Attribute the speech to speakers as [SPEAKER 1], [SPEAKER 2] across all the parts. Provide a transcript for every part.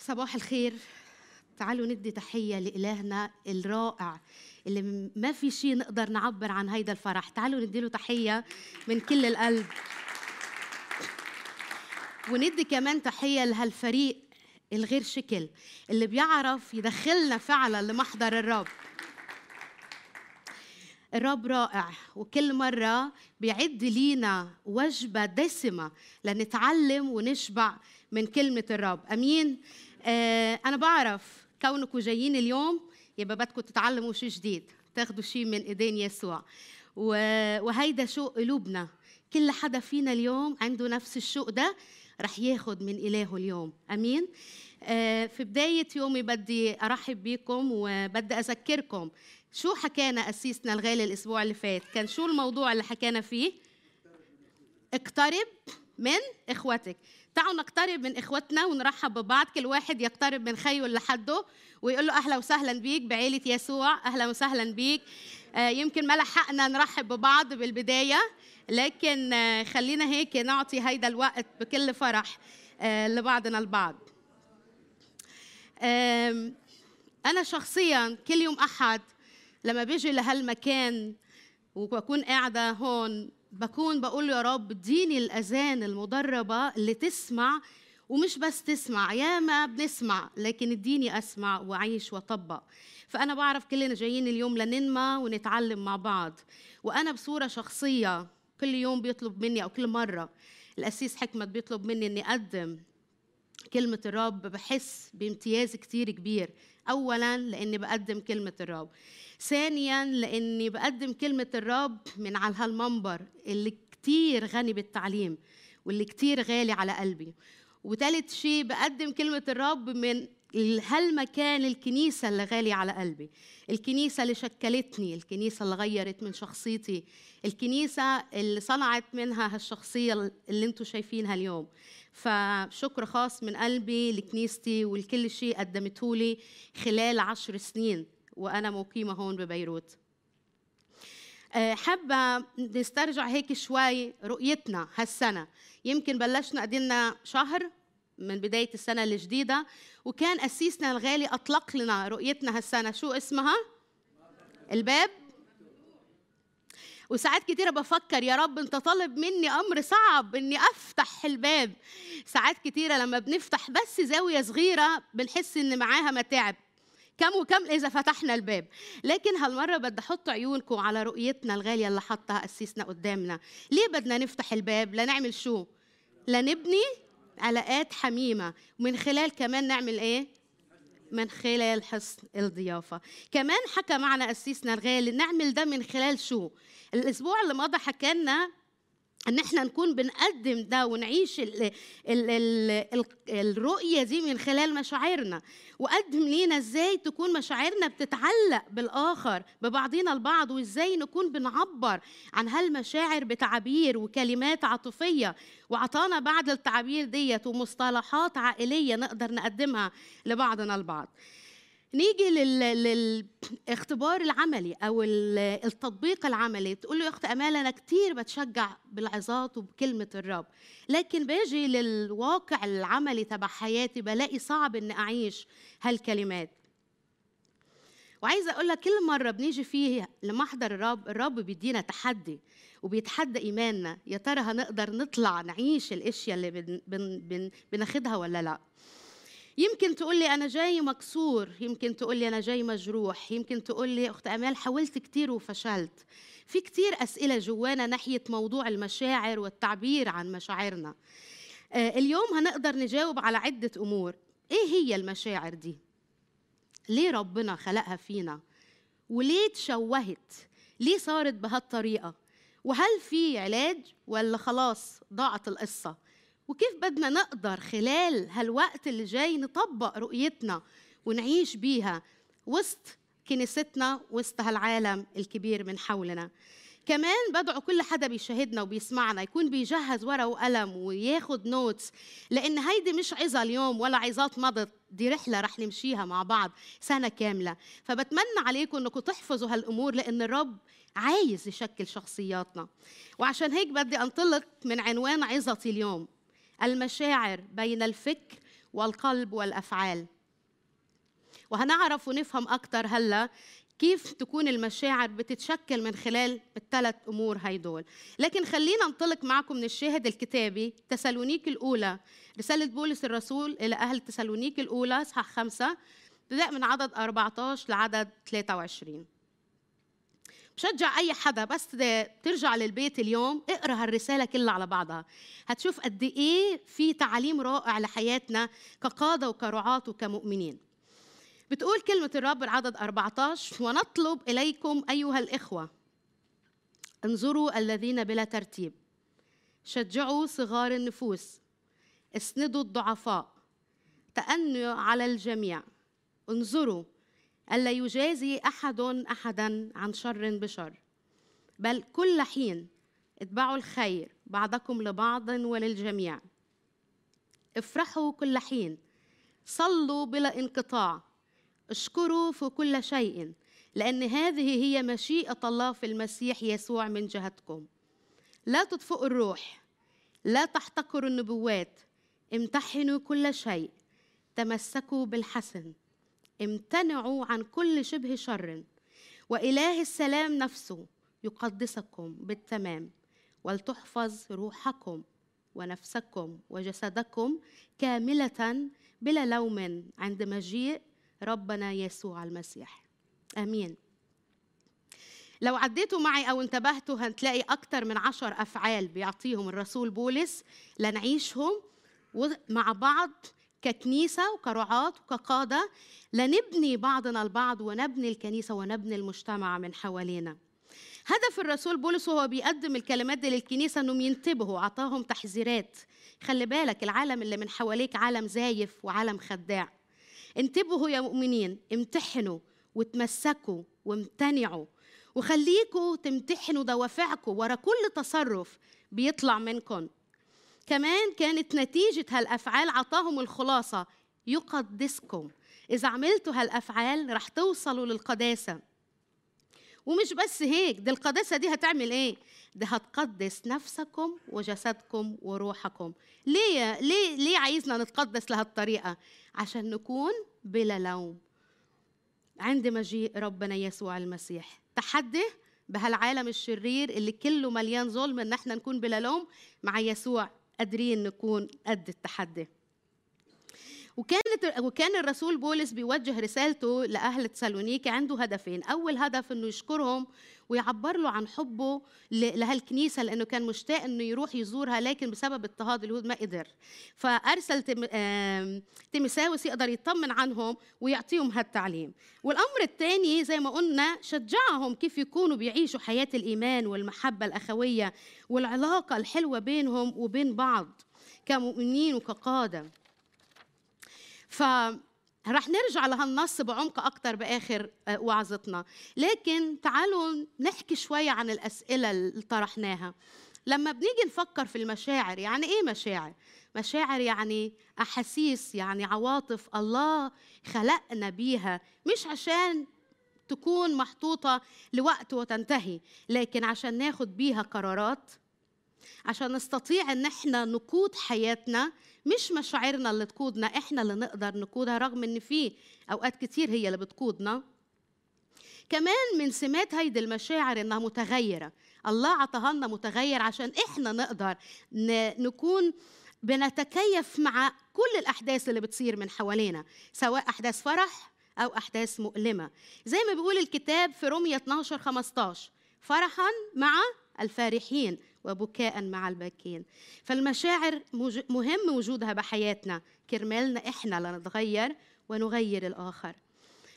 [SPEAKER 1] صباح الخير. تعالوا ندي تحية لإلهنا الرائع اللي ما في شيء نقدر نعبر عن هيدا الفرح. تعالوا نديله تحية من كل القلب. وندي كمان تحية لهالفريق الغير شكل اللي بيعرف يدخلنا فعلا لمحضر الرب. الرب رائع وكل مرة بيعد لينا وجبة دسمة لنتعلم ونشبع من كلمة الرب. أمين؟ آه أنا بعرف كونكم جايين اليوم يبقى بدكم تتعلموا شيء جديد تاخدوا شيء من إيدين يسوع. وهيدا شوق قلوبنا. كل حدا فينا اليوم عنده نفس الشوق ده رح ياخد من إلهه اليوم. أمين؟ آه في بداية يومي بدي أرحب بكم وبدي أذكركم شو حكانا أسيسنا الغالي الأسبوع اللي فات. كان شو الموضوع اللي حكانا فيه؟ اقترب. من إخوتك. تعالوا نقترب من إخوتنا ونرحب ببعض. كل واحد يقترب من خيه اللي حده ويقول له أهلا وسهلا بيك بعيلة يسوع. أهلا وسهلا بيك. آه يمكن ما لحقنا نرحب ببعض بالبداية لكن آه خلينا هيك نعطي هيدا الوقت بكل فرح آه لبعضنا البعض. أنا شخصيا كل يوم أحد لما بيجي لهالمكان وبكون قاعدة هون بكون بقول يا رب اديني الأذان المدربة اللي تسمع ومش بس تسمع ياما بنسمع لكن اديني أسمع وأعيش وأطبق. فأنا بعرف كلنا جايين اليوم لننمى ونتعلم مع بعض. وأنا بصورة شخصية كل يوم بيطلب مني أو كل مرة الأسيس حكمت بيطلب مني إني أقدم كلمة الرب بحس بامتياز كتير كبير. أولا لأني بقدم كلمة الرب. ثانيا لأني بقدم كلمة الرب من على هالمنبر اللي كتير غني بالتعليم واللي كتير غالي على قلبي. وثالث شيء بقدم كلمة الرب من هالمكان الكنيسة اللي غالي على قلبي؟ الكنيسة اللي شكلتني الكنيسة اللي غيرت من شخصيتي الكنيسة اللي صنعت منها هالشخصية اللي أنتم شايفينها اليوم. فشكر خاص من قلبي لكنيستي ولكل شيء قدمته لي خلال عشر سنين وأنا مقيمة هون ببيروت. حابة نسترجع هيك شوي رؤيتنا هالسنة. يمكن بلشنا قدينا شهر. من بداية السنة الجديدة. وكان أسيسنا الغالي أطلق لنا رؤيتنا هالسنة. شو اسمها؟ الباب. وساعات كتيرة بفكر يا رب أنت طالب مني أمر صعب إني أفتح الباب. ساعات كتيرة لما بنفتح بس زاوية صغيرة بنحس إن معاها متاعب. كم وكم إذا فتحنا الباب. لكن هالمرة بدي أحط عيونكم على رؤيتنا الغالية اللي حطها أسيسنا قدامنا. ليه بدنا نفتح الباب؟ لنعمل شو؟ لنبني علاقات حميمة. ومن خلال كمان نعمل إيه؟ من خلال حسن الضيافة. كمان حكى معنا أسيسنا الغالي نعمل ده من خلال شو؟ الأسبوع اللي مضى حكى لنا إن إحنا نكون بنقدم ده ونعيش ال ال ال ال الرؤية دي من خلال مشاعرنا. وقدم لينا إزاي تكون مشاعرنا بتتعلق بالآخر ببعضنا البعض وإزاي نكون بنعبر عن هالمشاعر بتعابير وكلمات عاطفية. وعطانا بعض التعابير ديت ومصطلحات عائلية نقدر نقدمها لبعضنا البعض. نيجي للاختبار العملي أو التطبيق العملي. تقول له يا اخت أمال أنا كثير بتشجع بالعظات وبكلمة الرب لكن باجي للواقع العملي تبع حياتي بلاقي صعب إني أعيش هالكلمات. وعايزه أقول لك كل مرة بنيجي فيه لمحضر الرب الرب بيدينا تحدي وبيتحدى إيماننا يا ترى هنقدر نطلع نعيش الأشياء اللي بن بن بن بناخدها ولا لأ؟ يمكن تقول لي أنا جاي مكسور يمكن تقول لي أنا جاي مجروح يمكن تقول لي أخت أمال حاولت كتير وفشلت. في كتير أسئلة جوانا ناحية موضوع المشاعر والتعبير عن مشاعرنا. آه اليوم هنقدر نجاوب على عدة أمور. إيه هي المشاعر دي؟ ليه ربنا خلقها فينا؟ وليه تشوهت؟ ليه صارت بهالطريقة؟ وهل في علاج ولا خلاص ضاعت القصة؟ وكيف بدنا نقدر خلال هالوقت اللي جاي نطبق رؤيتنا ونعيش بيها وسط كنيستنا وسط هالعالم الكبير من حولنا. كمان بدعو كل حدا بيشاهدنا وبيسمعنا يكون بيجهز ورقة وقلم وياخد نوتس لأن هيدي مش عظة اليوم ولا عظات مضت دي رحلة رح نمشيها مع بعض سنة كاملة. فبتمنى عليكم إنكم تحفظوا هالأمور لأن الرب عايز يشكل شخصياتنا. وعشان هيك بدي أنطلق من عنوان عظتي اليوم. المشاعر بين الفكر والقلب والأفعال. وهنعرف ونفهم أكتر هلا كيف تكون المشاعر بتتشكل من خلال الثلاث أمور هيدول لكن خلينا ننطلق معكم من الشاهد الكتابي تسالونيك الأولى. رسالة بولس الرسول إلى أهل تسالونيك الأولى اصحاح خمسة ابتداء من عدد 14 لعدد 23 بشجع أي حدا بس ترجع للبيت اليوم اقرأ هالرسالة كلها على بعضها. هتشوف قد إيه في تعليم رائع لحياتنا كقادة وكرعاة وكمؤمنين. بتقول كلمة الرب العدد 14 ونطلب إليكم أيها الإخوة انظروا الذين بلا ترتيب شجعوا صغار النفوس اسندوا الضعفاء تأنوا على الجميع انظروا ألا يجازي أحد أحدا عن شر بشر. بل كل حين اتبعوا الخير بعضكم لبعض وللجميع. افرحوا كل حين صلوا بلا انقطاع اشكروا في كل شيء لأن هذه هي مشيئة الله في المسيح يسوع من جهتكم. لا تطفئوا الروح لا تحتقروا النبوات امتحنوا كل شيء تمسكوا بالحسن. امتنعوا عن كل شبه شر. وإله السلام نفسه يقدسكم بالتمام ولتحفظ روحكم ونفسكم وجسدكم كاملة بلا لوم عند مجيء ربنا يسوع المسيح. آمين. لو عديتوا معي أو انتبهتوا هتلاقي أكثر من عشر أفعال بيعطيهم الرسول بولس لنعيشهم مع بعض ككنيسة وكرعاة وكقادة لنبني بعضنا البعض ونبني الكنيسة ونبني المجتمع من حوالينا. هدف الرسول بولس وهو بيقدم الكلمات دي للكنيسة انهم ينتبهوا عطاهم تحذيرات. خلي بالك العالم اللي من حواليك عالم زايف وعالم خداع. انتبهوا يا مؤمنين امتحنوا وتمسكوا وامتنعوا. وخليكوا تمتحنوا دوافعكم ورا كل تصرف بيطلع منكم. كمان كانت نتيجة هالأفعال عطاهم الخلاصة. يقدسكم. إذا عملتوا هالأفعال رح توصلوا للقداسة. ومش بس هيك دي القداسة دي هتعمل إيه؟ دي هتقدس نفسكم وجسدكم وروحكم. ليه ليه ليه عايزنا نتقدس لهالطريقة؟ عشان نكون بلا لوم. عند مجيء ربنا يسوع المسيح. تحدي بهالعالم الشرير اللي كله مليان ظلم إن إحنا نكون بلا لوم مع يسوع. قادرين نكون قد التحدي. وكانت وكان الرسول بولس بيوجه رسالته لأهل تسالونيكي عنده هدفين. أول هدف إنه يشكرهم ويعبر له عن حبه لهالكنيسه لأنه كان مشتاق إنه يروح يزورها لكن بسبب اضطهاد اليهود ما قدر. فأرسل تيمساوس يقدر يطمن عنهم ويعطيهم هالتعليم. والأمر الثاني زي ما قلنا شجعهم كيف يكونوا بيعيشوا حياة الإيمان والمحبة الأخوية والعلاقة الحلوة بينهم وبين بعض كمؤمنين وكقادة. ف رح نرجع لهالنص بعمق أكثر بآخر آه، وعظتنا لكن تعالوا نحكي شوي عن الأسئلة اللي طرحناها لما بنيجي نفكر في المشاعر يعني إيه مشاعر؟ مشاعر يعني أحاسيس يعني عواطف الله خلقنا بيها مش عشان تكون محطوطة لوقت وتنتهي لكن عشان ناخد بيها قرارات عشان نستطيع إن إحنا نقود حياتنا مش مشاعرنا اللي تقودنا إحنا اللي نقدر نقودها رغم إن في أوقات كتير هي اللي بتقودنا. كمان من سمات هيدي المشاعر إنها متغيرة. الله عطاها لنا متغير عشان إحنا نقدر نكون بنتكيف مع كل الأحداث اللي بتصير من حوالينا سواء أحداث فرح أو أحداث مؤلمة. زي ما بيقول الكتاب في رومية 12 15 فرحا مع الفارحين. وبكاء مع الباكين. فالمشاعر مهم وجودها بحياتنا. كرمالنا إحنا لنتغير ونغير الآخر.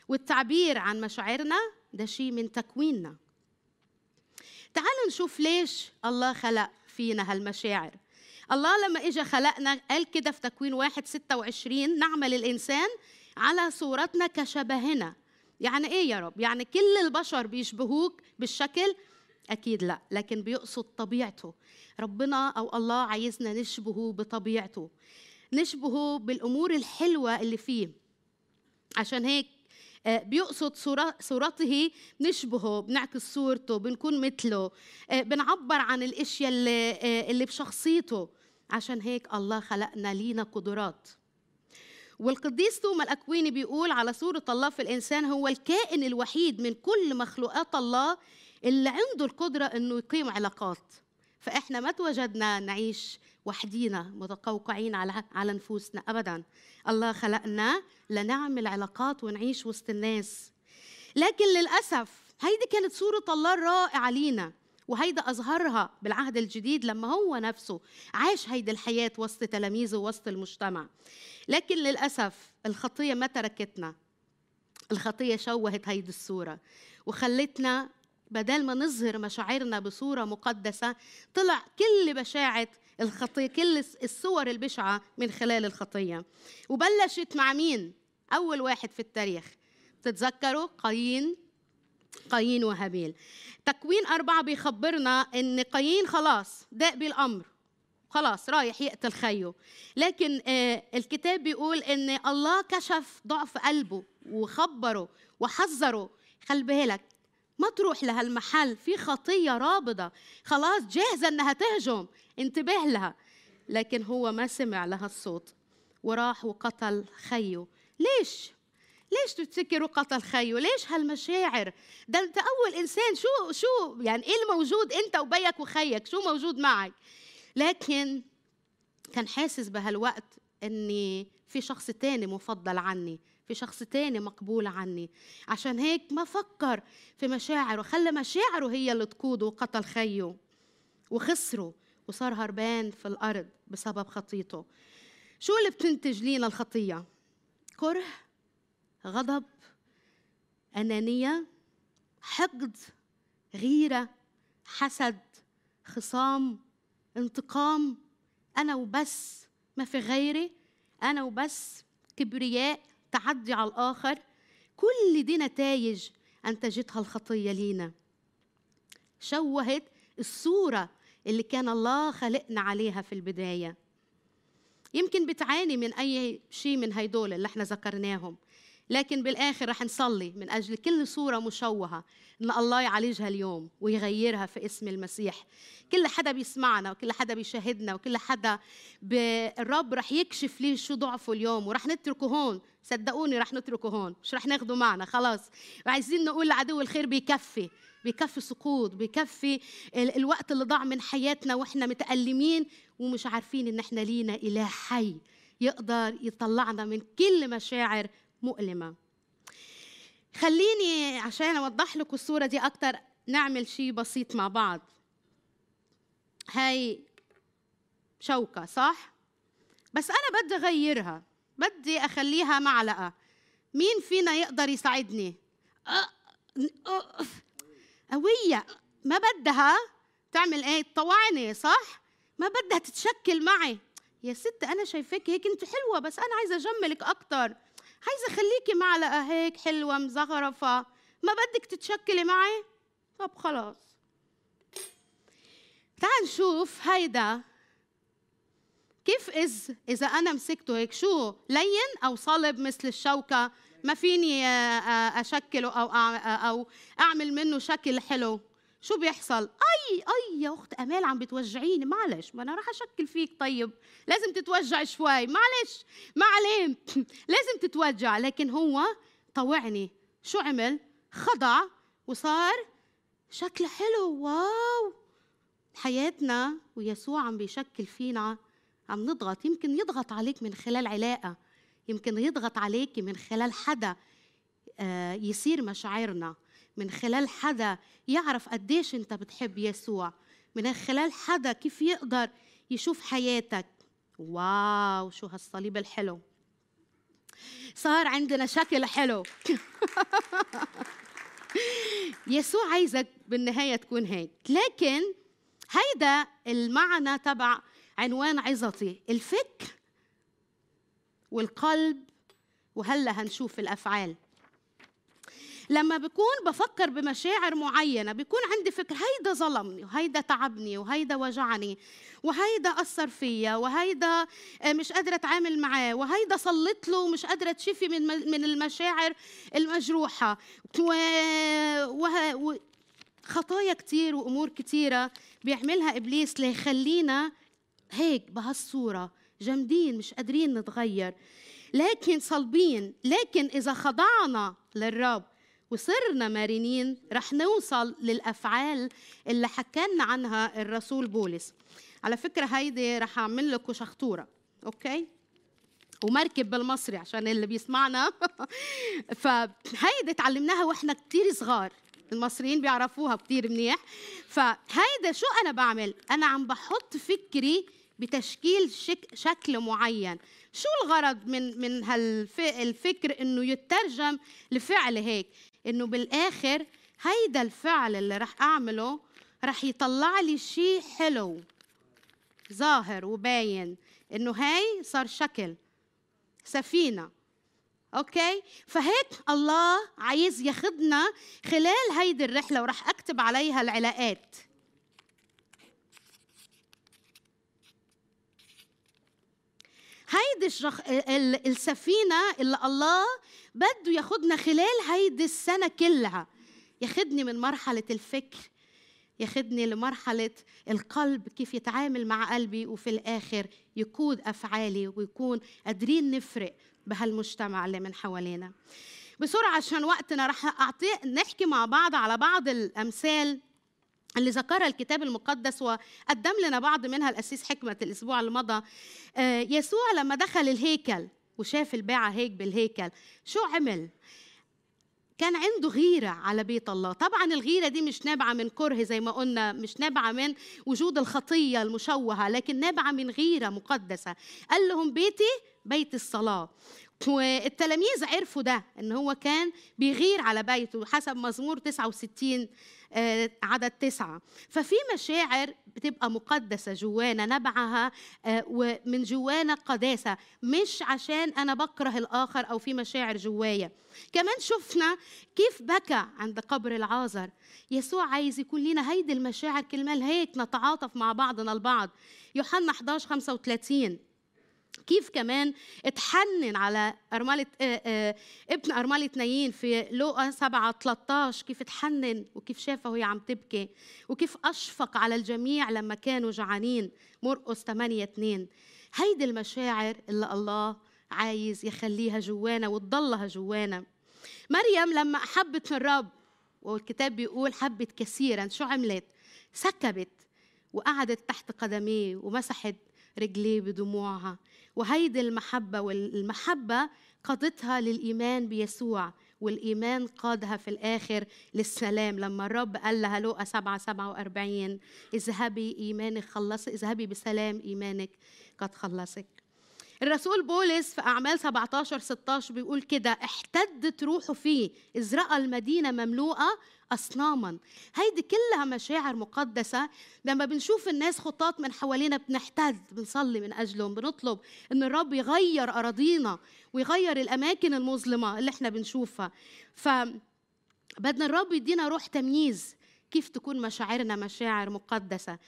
[SPEAKER 1] والتعبير عن مشاعرنا ده شيء من تكويننا. تعالوا نشوف ليش الله خلق فينا هالمشاعر. الله لما اجى خلقنا قال كده في تكوين واحد ستة وعشرين نعمل الإنسان على صورتنا كشبهنا. يعني إيه يا رب؟ يعني كل البشر بيشبهوك بالشكل أكيد لا لكن بيقصد طبيعته. ربنا أو الله عايزنا نشبهه بطبيعته. نشبهه بالأمور الحلوة اللي فيه. عشان هيك آه، بيقصد صورته نشبهه بنعكس صورته بنكون مثله. آه، بنعبر عن الأشياء اللي, آه، اللي بشخصيته. عشان هيك الله خلقنا لينا قدرات. والقديس توما الأكويني بيقول على صورة الله في الإنسان هو الكائن الوحيد من كل مخلوقات الله اللي عنده القدرة إنه يقيم علاقات. فإحنا ما توجدنا نعيش وحدينا متقوقعين على على نفوسنا أبدا. الله خلقنا لنعمل علاقات ونعيش وسط الناس. لكن للأسف هيدي كانت صورة الله الرائعة لينا وهيدا أظهرها بالعهد الجديد لما هو نفسه عاش هيدي الحياة وسط تلاميذه وسط المجتمع. لكن للأسف الخطية ما تركتنا. الخطية شوهت هيدي الصورة وخلتنا بدل ما نظهر مشاعرنا بصورة مقدسة طلع كل بشاعة الخطية كل الصور البشعة من خلال الخطية. وبلشت مع مين؟ أول واحد في التاريخ. تتذكروا؟ قايين قايين وهابيل. تكوين أربعة بيخبرنا إن قايين خلاص داء بالأمر خلاص رايح يقتل خيه. لكن آه الكتاب بيقول إن الله كشف ضعف قلبه وخبره وحذره. خلي بالك ما تروح لهالمحل في خطية رابضة. خلاص جاهزة إنها تهجم. انتبه لها. لكن هو ما سمع لها الصوت. وراح وقتل خيه ليش؟ ليش تفتكروا قتل خيه ليش هالمشاعر؟ ده أنت أول إنسان. شو شو يعني إيه الموجود أنت وبيك وخيك؟ شو موجود معك؟ لكن كان حاسس بهالوقت إني في شخص تاني مفضل عني. في شخص تاني مقبول عني. عشان هيك ما فكر في مشاعره خلى مشاعره هي اللي تقوده وقتل خيه. وخسره وصار هربان في الأرض بسبب خطيته. شو اللي بتنتج لينا الخطية؟ كره غضب أنانية حقد غيرة حسد خصام انتقام. أنا وبس ما في غيري. أنا وبس كبرياء. تعدي على الآخر كل دي نتائج أنتجتها الخطية لينا. شوهت الصورة اللي كان الله خلقنا عليها في البداية. يمكن بتعاني من أي شيء من هيدول اللي إحنا ذكرناهم. لكن بالآخر رح نصلي من أجل كل صورة مشوهة إن الله يعالجها اليوم ويغيرها في اسم المسيح. كل حدا بيسمعنا وكل حدا بيشاهدنا وكل حدا الرب رح يكشف ليه شو ضعفه اليوم ورح نتركه هون. صدقوني رح نتركه هون مش رح ناخده معنا خلاص. وعايزين نقول لعدو الخير بيكفي بيكفي سقوط بيكفي الوقت اللي ضاع من حياتنا وإحنا متألمين ومش عارفين إن إحنا لينا إله حي يقدر يطلعنا من كل مشاعر مؤلمة. خليني عشان أوضح لكم الصورة دي أكتر نعمل شيء بسيط مع بعض. هاي شوكة صح؟ بس أنا بدي أغيرها بدي أخليها معلقة. مين فينا يقدر يساعدني؟ قوية. ما بدها تعمل إيه؟ تطوعني صح؟ ما بدها تتشكل معي. يا ست أنا شايفاك هيك أنت حلوة بس أنا عايزة أجملك أكتر. عايزة أخليكي معلقة هيك حلوة مزخرفه ما بدك تتشكلي معي؟ طب خلاص. تعال نشوف هيدا. كيف إز إذا أنا مسكته هيك؟ شو لين أو صلب مثل الشوكة؟ ما فيني أشكله أو أو أعمل منه شكل حلو. شو بيحصل؟ أي أي يا أخت أمال عم بتوجعيني معلش ما أنا راح أشكل فيك طيب. لازم تتوجع شوي معلش. ما عليه لازم تتوجع. لكن هو طوعني. شو عمل؟ خضع وصار شكل حلو. واو! حياتنا ويسوع عم بيشكل فينا عم نضغط. يمكن يضغط عليك من خلال علاقة. يمكن يضغط عليك من خلال حدا آه، يصير مشاعرنا. من خلال حدا يعرف قديش انت بتحب يسوع. من خلال حدا كيف يقدر يشوف حياتك. واو شو هالصليب الحلو. صار عندنا شكل حلو. يسوع عايزك بالنهاية تكون هيك. لكن هيدا المعنى تبع عنوان عظتي. الفكر والقلب وهلأ هنشوف الأفعال. لما بكون بفكر بمشاعر معينة بيكون عندي فكر هيدا ظلمني وهيدا تعبني وهيدا وجعني وهيدا أثر فيا وهيدا آه، مش قادرة أتعامل معاه وهيدا صلت له ومش قادرة تشفي من من المشاعر المجروحة. و... و... خطايا كتير وأمور كتيرة بيعملها إبليس ليخلينا هيك بهالصورة جامدين مش قادرين نتغير. لكن صلبين لكن إذا خضعنا للرب وصرنا مرنين رح نوصل للأفعال اللي حكالنا عنها الرسول بولس. على فكرة هيدي رح أعمل لكم شخطورة أوكي؟ ومركب بالمصري عشان اللي بيسمعنا. فهيدي تعلمناها وإحنا كتير صغار المصريين بيعرفوها كتير منيح. فهيدا شو أنا بعمل؟ أنا عم بحط فكري بتشكيل شك شكل معين. شو الغرض من من هالفكر إنه يترجم لفعل هيك؟ إنه بالآخر هيدا الفعل اللي رح أعمله رح يطلع لي شيء حلو ظاهر وباين إنه هاي صار شكل سفينة. أوكي؟ فهيك الله عايز ياخدنا خلال هيدي الرحلة وراح أكتب عليها العلاقات. هيدي الشخ... السفينة اللي الله بده ياخدنا خلال هيدي السنة كلها. ياخدني من مرحلة الفكر ياخدني لمرحلة القلب كيف يتعامل مع قلبي وفي الآخر يقود أفعالي ويكون قادرين نفرق بهالمجتمع اللي من حوالينا. بسرعة عشان وقتنا رح أعطي نحكي مع بعض على بعض الأمثال اللي ذكرها الكتاب المقدس وقدم لنا بعض منها الأسيس حكمة الأسبوع اللي مضى آه، يسوع لما دخل الهيكل وشاف الباعة هيك بالهيكل شو عمل؟ كان عنده غيرة على بيت الله. طبعا الغيرة دي مش نابعة من كره زي ما قلنا مش نابعة من وجود الخطية المشوهة لكن نابعة من غيرة مقدسة. قال لهم بيتي بيت الصلاة. والتلاميذ عرفوا ده إن هو كان بيغير على بيته حسب مزمور 69 آه، عدد تسعة. ففي مشاعر بتبقى مقدسة جوانا نبعها آه، ومن جوانا قداسة مش عشان أنا بكره الآخر أو في مشاعر جوايا. كمان شفنا كيف بكى عند قبر العازر. يسوع عايز يكون لنا هيدي المشاعر كلمة هيك نتعاطف مع بعضنا البعض. يوحنا 11 35 كيف كمان اتحنن على أرملة آه، آه، ابن أرملة نايين في لوقا 7 13 كيف اتحنن وكيف شافها وهي عم تبكي وكيف أشفق على الجميع لما كانوا جعانين مرقس 8 2 هيدي المشاعر اللي الله عايز يخليها جوانا وتضلها جوانا. مريم لما أحبت الرب والكتاب بيقول حبت كثيرا شو عملت؟ سكبت وقعدت تحت قدميه ومسحت رجليه بدموعها. وهيدي المحبة والمحبة قادتها للإيمان بيسوع والإيمان قادها في الآخر للسلام. لما الرب قال لها لوقا 7 47 اذهبي إيمانك خلص اذهبي بسلام إيمانك قد خلصك. الرسول بولس في أعمال 17 16 بيقول كده احتدت روحه فيه إذ رأى المدينة مملوءة أصناما. هيدي كلها مشاعر مقدسة. لما بنشوف الناس خطاط من حوالينا بنحتد بنصلي من أجلهم بنطلب إن الرب يغير أراضينا ويغير الأماكن المظلمة اللي إحنا بنشوفها. ف بدنا الرب يدينا روح تمييز كيف تكون مشاعرنا مشاعر مقدسة.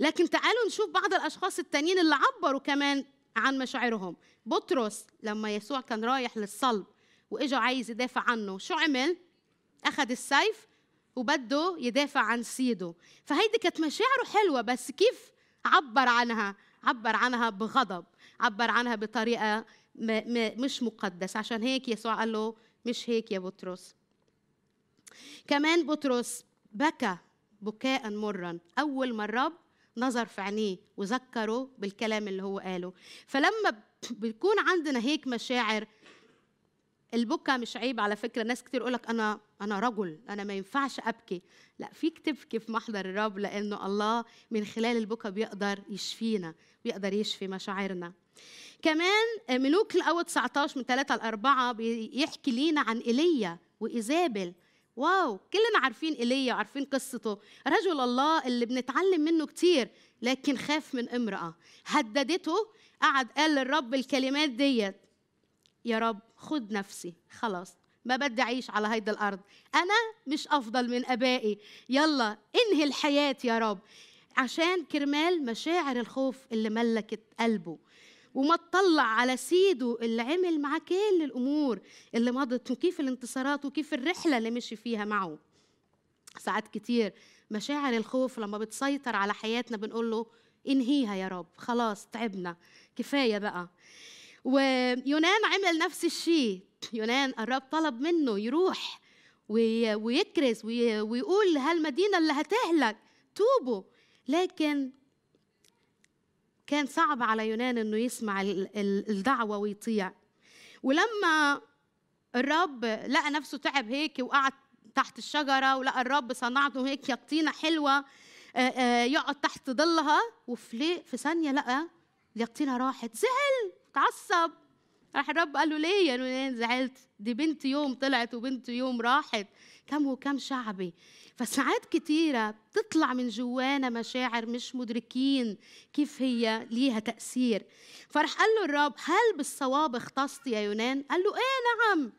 [SPEAKER 1] لكن تعالوا نشوف بعض الأشخاص التانيين اللي عبروا كمان. عن مشاعرهم. بطرس لما يسوع كان رايح للصلب وإجا عايز يدافع عنه شو عمل؟ أخذ السيف وبده يدافع عن سيده. فهيدي كانت مشاعره حلوة بس كيف عبر عنها؟ عبر عنها بغضب عبر عنها بطريقة مش مقدس. عشان هيك يسوع قال له مش هيك يا بطرس. كمان بطرس بكى بكاء مرا أول ما الرب نظر في عينيه وذكره بالكلام اللي هو قاله. فلما بيكون عندنا هيك مشاعر البكا مش عيب على فكرة. ناس كتير يقول لك أنا أنا رجل أنا ما ينفعش أبكي. لا فيك تبكي في محضر الرب لأنه الله من خلال البكا بيقدر يشفينا بيقدر يشفي مشاعرنا. كمان ملوك الأول 19 من 3 ل 4 بيحكي لينا عن إيليا وإيزابل. واو كلنا عارفين إيليا وعارفين قصته. رجل الله اللي بنتعلم منه كتير لكن خاف من امرأة. هددته قعد قال للرب الكلمات ديت. يا رب خد نفسي. خلاص ما بدي أعيش على هيدا الأرض. أنا مش أفضل من أبائي. يلا انهي الحياة يا رب. عشان كرمال مشاعر الخوف اللي ملكت قلبه. وما تطلع على سيده اللي عمل معاه كل الأمور اللي مضت وكيف الانتصارات وكيف الرحلة اللي مشي فيها معه. ساعات كتير مشاعر الخوف لما بتسيطر على حياتنا بنقول له انهيها يا رب خلاص تعبنا كفاية بقى. ويونان عمل نفس الشيء يونان الرب طلب منه يروح ويكرز ويقول لهالمدينة اللي هتهلك توبوا. لكن كان صعب على يونان إنه يسمع الدعوة ويطيع. ولما الرب لقى نفسه تعب هيك وقعد تحت الشجرة ولقى الرب صنعته هيك يقطينة حلوة يقعد تحت ظلها وفي في ثانية لقى اليقطينة راحت. زعل! تعصب راح الرب قال له ليه يا نونان زعلت؟ دي بنت يوم طلعت وبنت يوم راحت. كم وكم شعبي. فساعات كتيرة بتطلع من جوانا مشاعر مش مدركين كيف هي ليها تأثير. فرح قال له الرب هل بالصواب اختصت يا يونان؟ قال له إيه نعم.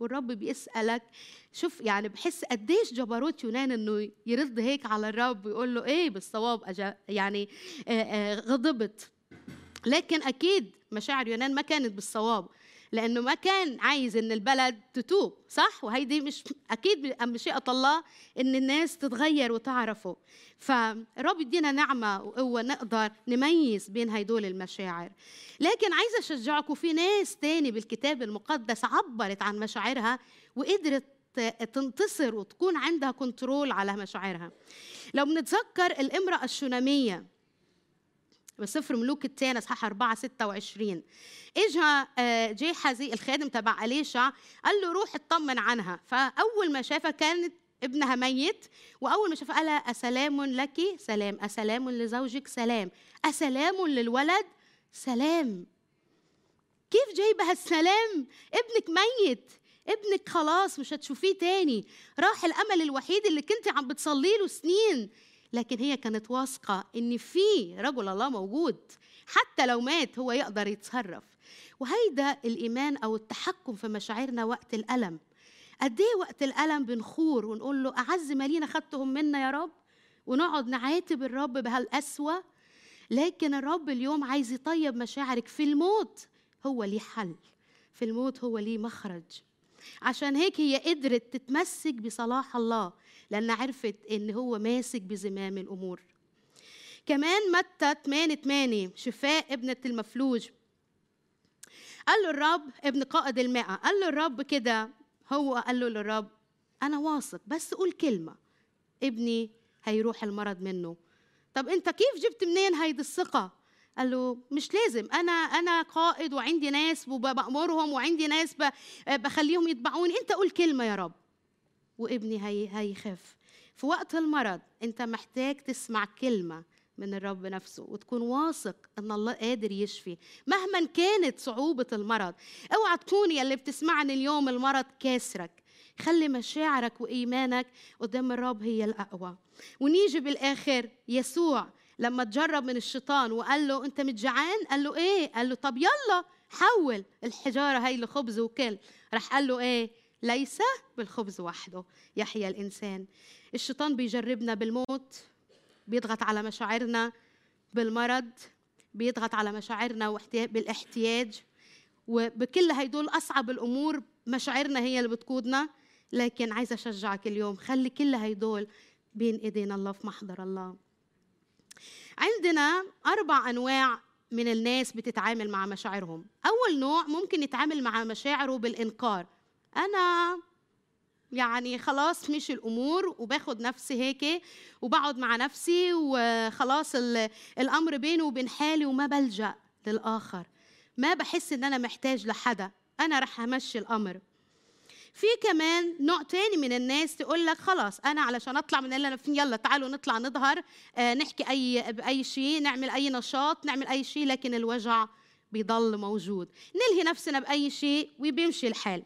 [SPEAKER 1] والرب بيسألك شوف يعني بحس قديش جبروت يونان إنه يرد هيك على الرب ويقول له إيه بالصواب يعني غضبت. لكن أكيد مشاعر يونان ما كانت بالصواب. لأنه ما كان عايز إن البلد تتوب صح؟ وهيدي مش أكيد بمشيئه الله إن الناس تتغير وتعرفه. فالرب يدينا نعمة وقوة نقدر نميز بين هيدول المشاعر. لكن عايزه أشجعكم في ناس تاني بالكتاب المقدس عبرت عن مشاعرها وقدرت تنتصر وتكون عندها كنترول على مشاعرها. لو بنتذكر الامرأة الشونامية بسفر ملوك الثاني اصحاح 4 26 إجا جيحزي الخادم تبع اليشع قال له روح اطمن عنها. فأول ما شافها كانت ابنها ميت وأول ما شافها قال أسلام لك سلام أسلام لزوجك سلام أسلام للولد سلام. كيف جايبة هالسلام؟ ابنك ميت ابنك خلاص مش هتشوفيه تاني. راح الأمل الوحيد اللي كنت عم بتصلي له سنين. لكن هي كانت واثقة إن في رجل الله موجود حتى لو مات هو يقدر يتصرف. وهيدا الإيمان أو التحكم في مشاعرنا وقت الألم. قد إيه وقت الألم بنخور ونقول له أعز ما لينا خدتهم منا يا رب؟ ونقعد نعاتب الرب بهالقسوة. لكن الرب اليوم عايز يطيب مشاعرك في الموت. هو ليه حل. في الموت هو ليه مخرج. عشان هيك هي قدرت تتمسك بصلاح الله. لأن عرفت إن هو ماسك بزمام الأمور. كمان متى 8 8 شفاء ابنة المفلوج. قال له الرب ابن قائد المئة قال له الرب كده. هو قال له للرب أنا واثق بس قول كلمة. ابني هيروح المرض منه. طب أنت كيف جبت منين هيدي الثقة؟ قال له مش لازم. أنا أنا قائد وعندي ناس وبأمرهم وعندي ناس بخليهم يتبعوني. أنت قول كلمة يا رب. وابني هي هيخف. في وقت المرض انت محتاج تسمع كلمة من الرب نفسه وتكون واثق ان الله قادر يشفي مهما كانت صعوبة المرض. اوعى تكون يا اللي بتسمعني اليوم المرض كاسرك. خلي مشاعرك وإيمانك قدام الرب هي الأقوى. ونيجي بالآخر يسوع لما تجرب من الشيطان وقال له انت متجعان؟ قال له إيه؟ قال له طب يلا حول الحجارة هي لخبز وكل. راح قال له إيه؟ ليس بالخبز وحده. يحيا الإنسان. الشيطان بيجربنا بالموت بيضغط على مشاعرنا بالمرض بيضغط على مشاعرنا بالاحتياج. وبكل هيدول أصعب الأمور مشاعرنا هي اللي بتقودنا. لكن عايزة أشجعك اليوم خلي كل هيدول بين ايدينا الله في محضر الله. عندنا أربع أنواع من الناس بتتعامل مع مشاعرهم. أول نوع ممكن يتعامل مع مشاعره بالإنكار. أنا يعني خلاص مش الأمور وباخد نفسي هيك وبقعد مع نفسي وخلاص الأمر بيني وبين حالي وما بلجأ للآخر. ما بحس إن أنا محتاج لحدا. أنا رح أمشي الأمر. في كمان نوع تاني من الناس تقول لك خلاص أنا علشان أطلع من اللي أنا فيه يلا تعالوا نطلع نظهر آه نحكي أي باي شيء نعمل أي نشاط نعمل أي شيء لكن الوجع بيضل موجود. نلهي نفسنا بأي شيء وبيمشي الحال.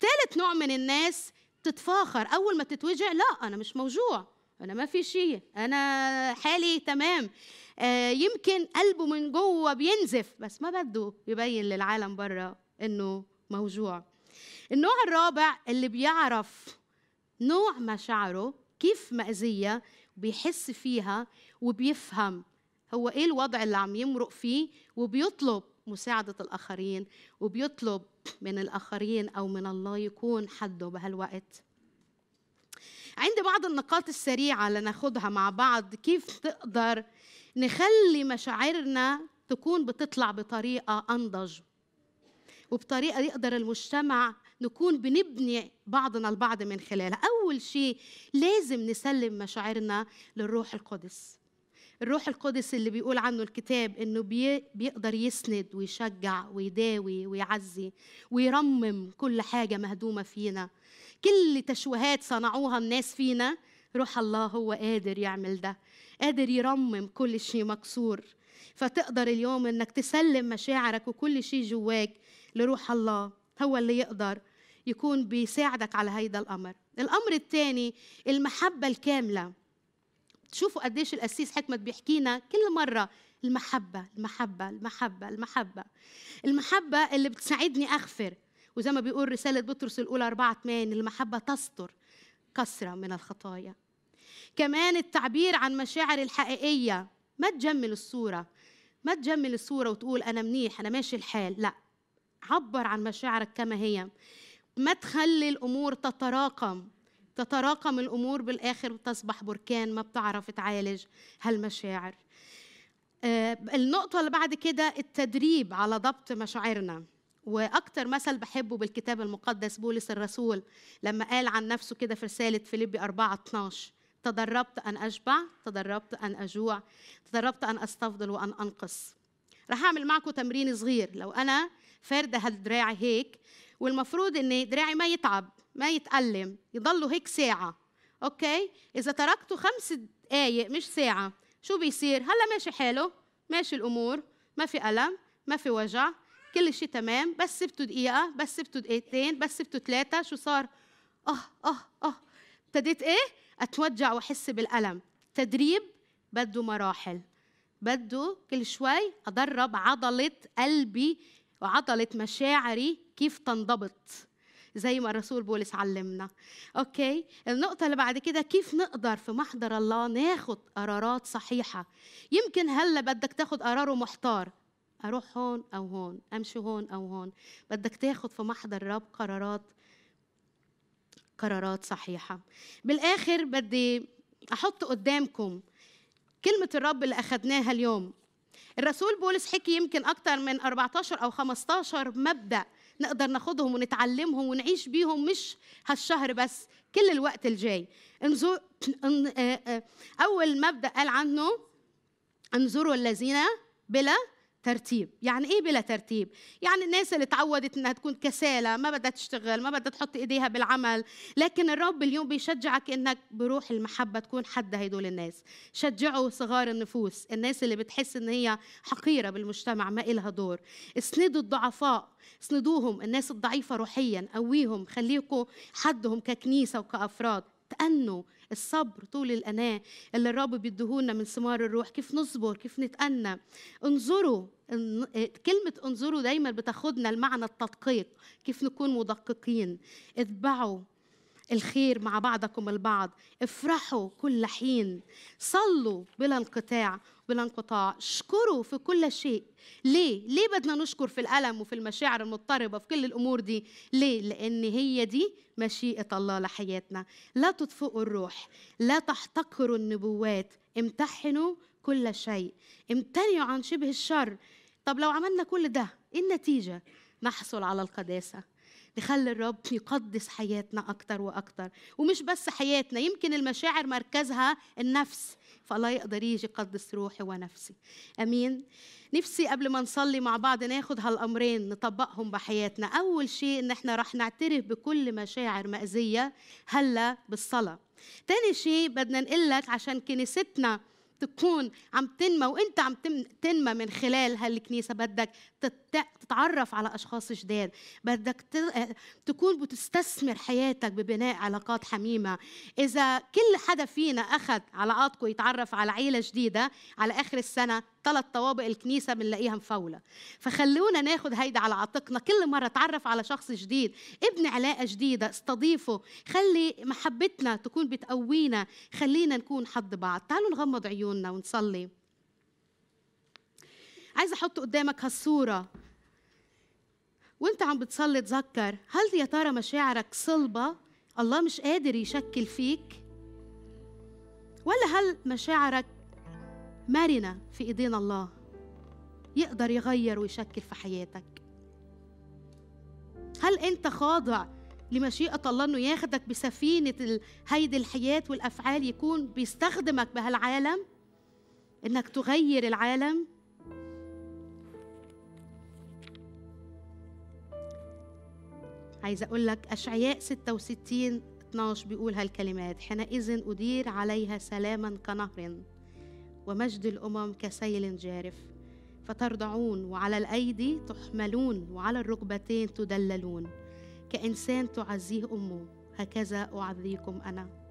[SPEAKER 1] ثالث نوع من الناس تتفاخر. أول ما تتوجع لا أنا مش موجوع أنا ما في شيء أنا حالي تمام. آه يمكن قلبه من جوه بينزف بس ما بده يبين للعالم برا إنه موجوع. النوع الرابع اللي بيعرف نوع مشاعره كيف مأذية بيحس فيها وبيفهم. هو إيه الوضع اللي عم يمرق فيه وبيطلب مساعدة الآخرين وبيطلب من الآخرين أو من الله يكون حده بهالوقت. عندي بعض النقاط السريعة لناخدها مع بعض كيف تقدر نخلي مشاعرنا تكون بتطلع بطريقة أنضج؟ وبطريقة يقدر المجتمع نكون بنبني بعضنا البعض من خلالها. أول شيء لازم نسلم مشاعرنا للروح القدس. الروح القدس اللي بيقول عنه الكتاب إنه بي بيقدر يسند ويشجع ويداوي ويعزي ويرمم كل حاجة مهدومة فينا. كل تشوهات صنعوها الناس فينا روح الله هو قادر يعمل ده قادر يرمم كل شيء مكسور. فتقدر اليوم إنك تسلم مشاعرك وكل شيء جواك لروح الله هو اللي يقدر يكون بيساعدك على هيدا الأمر. الأمر الثاني المحبة الكاملة. تشوفوا قديش القسيس حكمت بيحكينا كل مرة المحبة المحبة المحبة المحبة. المحبة اللي بتساعدني أغفر. وزي ما بيقول رسالة بطرس الأولى 4 8 المحبة تستر كثره من الخطايا. كمان التعبير عن مشاعر الحقيقية ما تجمل الصورة ما تجمل الصورة وتقول أنا منيح أنا ماشي الحال. لا عبر عن مشاعرك كما هي. ما تخلي الأمور تتراكم. تتراكم الأمور بالآخر وتصبح بركان ما بتعرف تعالج هالمشاعر. آه النقطة اللي بعد كده التدريب على ضبط مشاعرنا. وأكثر مثل بحبه بالكتاب المقدس بولس الرسول لما قال عن نفسه كده في رسالة فيليبي 4 12 تدربت أن أشبع تدربت أن أجوع تدربت أن أستفضل وأن أنقص. رح أعمل معكم تمرين صغير. لو أنا فارده هالدراع هيك والمفروض ان دراعي ما يتعب ما يتألم يضلوا هيك ساعة. أوكي؟ إذا تركته خمس دقايق مش ساعة شو بيصير؟ هلأ ماشي حاله ماشي الأمور ما في ألم ما في وجع كل شيء تمام بس سبته دقيقة بس سبته دقيقتين بس سبته ثلاثة شو صار؟ آه آه آه. ابتديت إيه؟ أتوجع وأحس بالألم. تدريب بده مراحل. بده كل شوي أدرب عضلة قلبي وعضلة مشاعري كيف تنضبط. زي ما الرسول بولس علمنا أوكي؟ النقطة اللي بعد كده كيف نقدر في محضر الله ناخد قرارات صحيحة؟ يمكن هلا بدك تاخد قرار ومحتار. أروح هون أو هون أمشي هون أو هون. بدك تاخد في محضر الرب قرارات قرارات صحيحة. بالآخر بدي أحط قدامكم كلمة الرب اللي أخذناها اليوم. الرسول بولس حكي يمكن أكثر من 14 أو 15 مبدأ نقدر ناخدهم ونتعلمهم ونعيش بيهم مش هالشهر بس كل الوقت الجاي. انظر أول مبدأ قال عنه انظروا الذين بلا ترتيب. يعني إيه بلا ترتيب؟ يعني الناس اللي تعودت إنها تكون كسالى ما بدها تشتغل ما بدها تحط إيديها بالعمل. لكن الرب اليوم بيشجعك إنك بروح المحبة تكون حد هدول الناس. شجعوا صغار النفوس الناس اللي بتحس إن هي حقيرة بالمجتمع ما إلها دور. اسندوا الضعفاء اسندوهم. الناس الضعيفة روحيا قويهم خليكم حدهم ككنيسة وكأفراد. تأنوا الصبر طول الأناة اللي الرب بيديهولنا من ثمار الروح. كيف نصبر؟ كيف نتأنى؟ انظروا كلمة انظروا دايما بتاخدنا المعنى التدقيق. كيف نكون مدققين؟ اتبعوا الخير مع بعضكم البعض. افرحوا كل حين. صلوا بلا انقطاع بلا انقطاع. اشكروا في كل شيء. ليه؟ ليه بدنا نشكر في الألم وفي المشاعر المضطربة في كل الأمور دي؟ ليه؟ لأن هي دي مشيئة الله لحياتنا. لا تطفئوا الروح. لا تحتقروا النبوات. امتحنوا كل شيء. امتنعوا عن شبه الشر. طب لو عملنا كل ده إيه النتيجة؟ نحصل على القداسة. نخلي الرب يقدس حياتنا أكتر وأكتر. ومش بس حياتنا يمكن المشاعر مركزها النفس. فالله يقدر يجي يقدس روحي ونفسي. أمين. نفسي قبل ما نصلي مع بعض ناخد هالأمرين نطبقهم بحياتنا. أول شيء إن إحنا رح نعترف بكل مشاعر مأذية هلأ بالصلاة. تاني شيء بدنا نقلك عشان كنيستنا تكون عم تنمى وانت عم تنمى من خلال هالكنيسة. بدك تتعرف على أشخاص جداد. بدك تكون بتستثمر حياتك ببناء علاقات حميمة. إذا كل حدا فينا أخذ علاقاتكم يتعرف على عيلة جديدة على آخر السنة ثلاث طوابق الكنيسة بنلاقيها مفولة. فخلونا ناخذ هيدا على عاتقنا. كل مرة تعرف على شخص جديد ابني علاقة جديدة استضيفه خلي محبتنا تكون بتقوينا خلينا نكون حد بعض. تعالوا نغمض عيوننا. ونصلي. عايزه أحط قدامك هالصورة. وأنت عم بتصلي تذكر هل يا ترى مشاعرك صلبة؟ الله مش قادر يشكل فيك. ولا هل مشاعرك مرنة في إيدين الله؟ يقدر يغير ويشكل في حياتك. هل أنت خاضع لمشيئة الله إنه ياخدك بسفينة هيدي الحياة والأفعال يكون بيستخدمك بهالعالم؟ إنك تغير العالم. عايزة أقول لك أشعياء 66 12 بيقول هالكلمات حينئذ أدير عليها سلاما كنهر ومجد الأمم كسيل جارف فترضعون وعلى الأيدي تحملون وعلى الركبتين تدللون كإنسان تعزيه أمه هكذا أعزيكم أنا.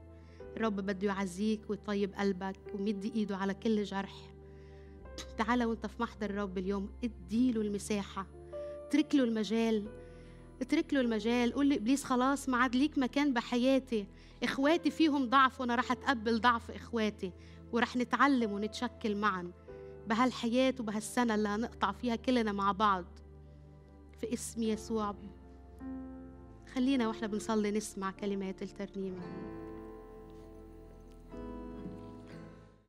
[SPEAKER 1] الرب بده يعزيك ويطيب قلبك ويمد إيده على كل جرح. تعال وأنت في محضر الرب اليوم اديله المساحة. اترك له المجال. اترك له المجال. قول لابليس خلاص ما عاد ليك مكان بحياتي. إخواتي فيهم ضعف وأنا راح أتقبل ضعف إخواتي. ورح نتعلم ونتشكل معا. بهالحياة وبهالسنة اللي هنقطع فيها كلنا مع بعض. في اسم يسوع. خلينا وإحنا بنصلي نسمع كلمات الترنيمة.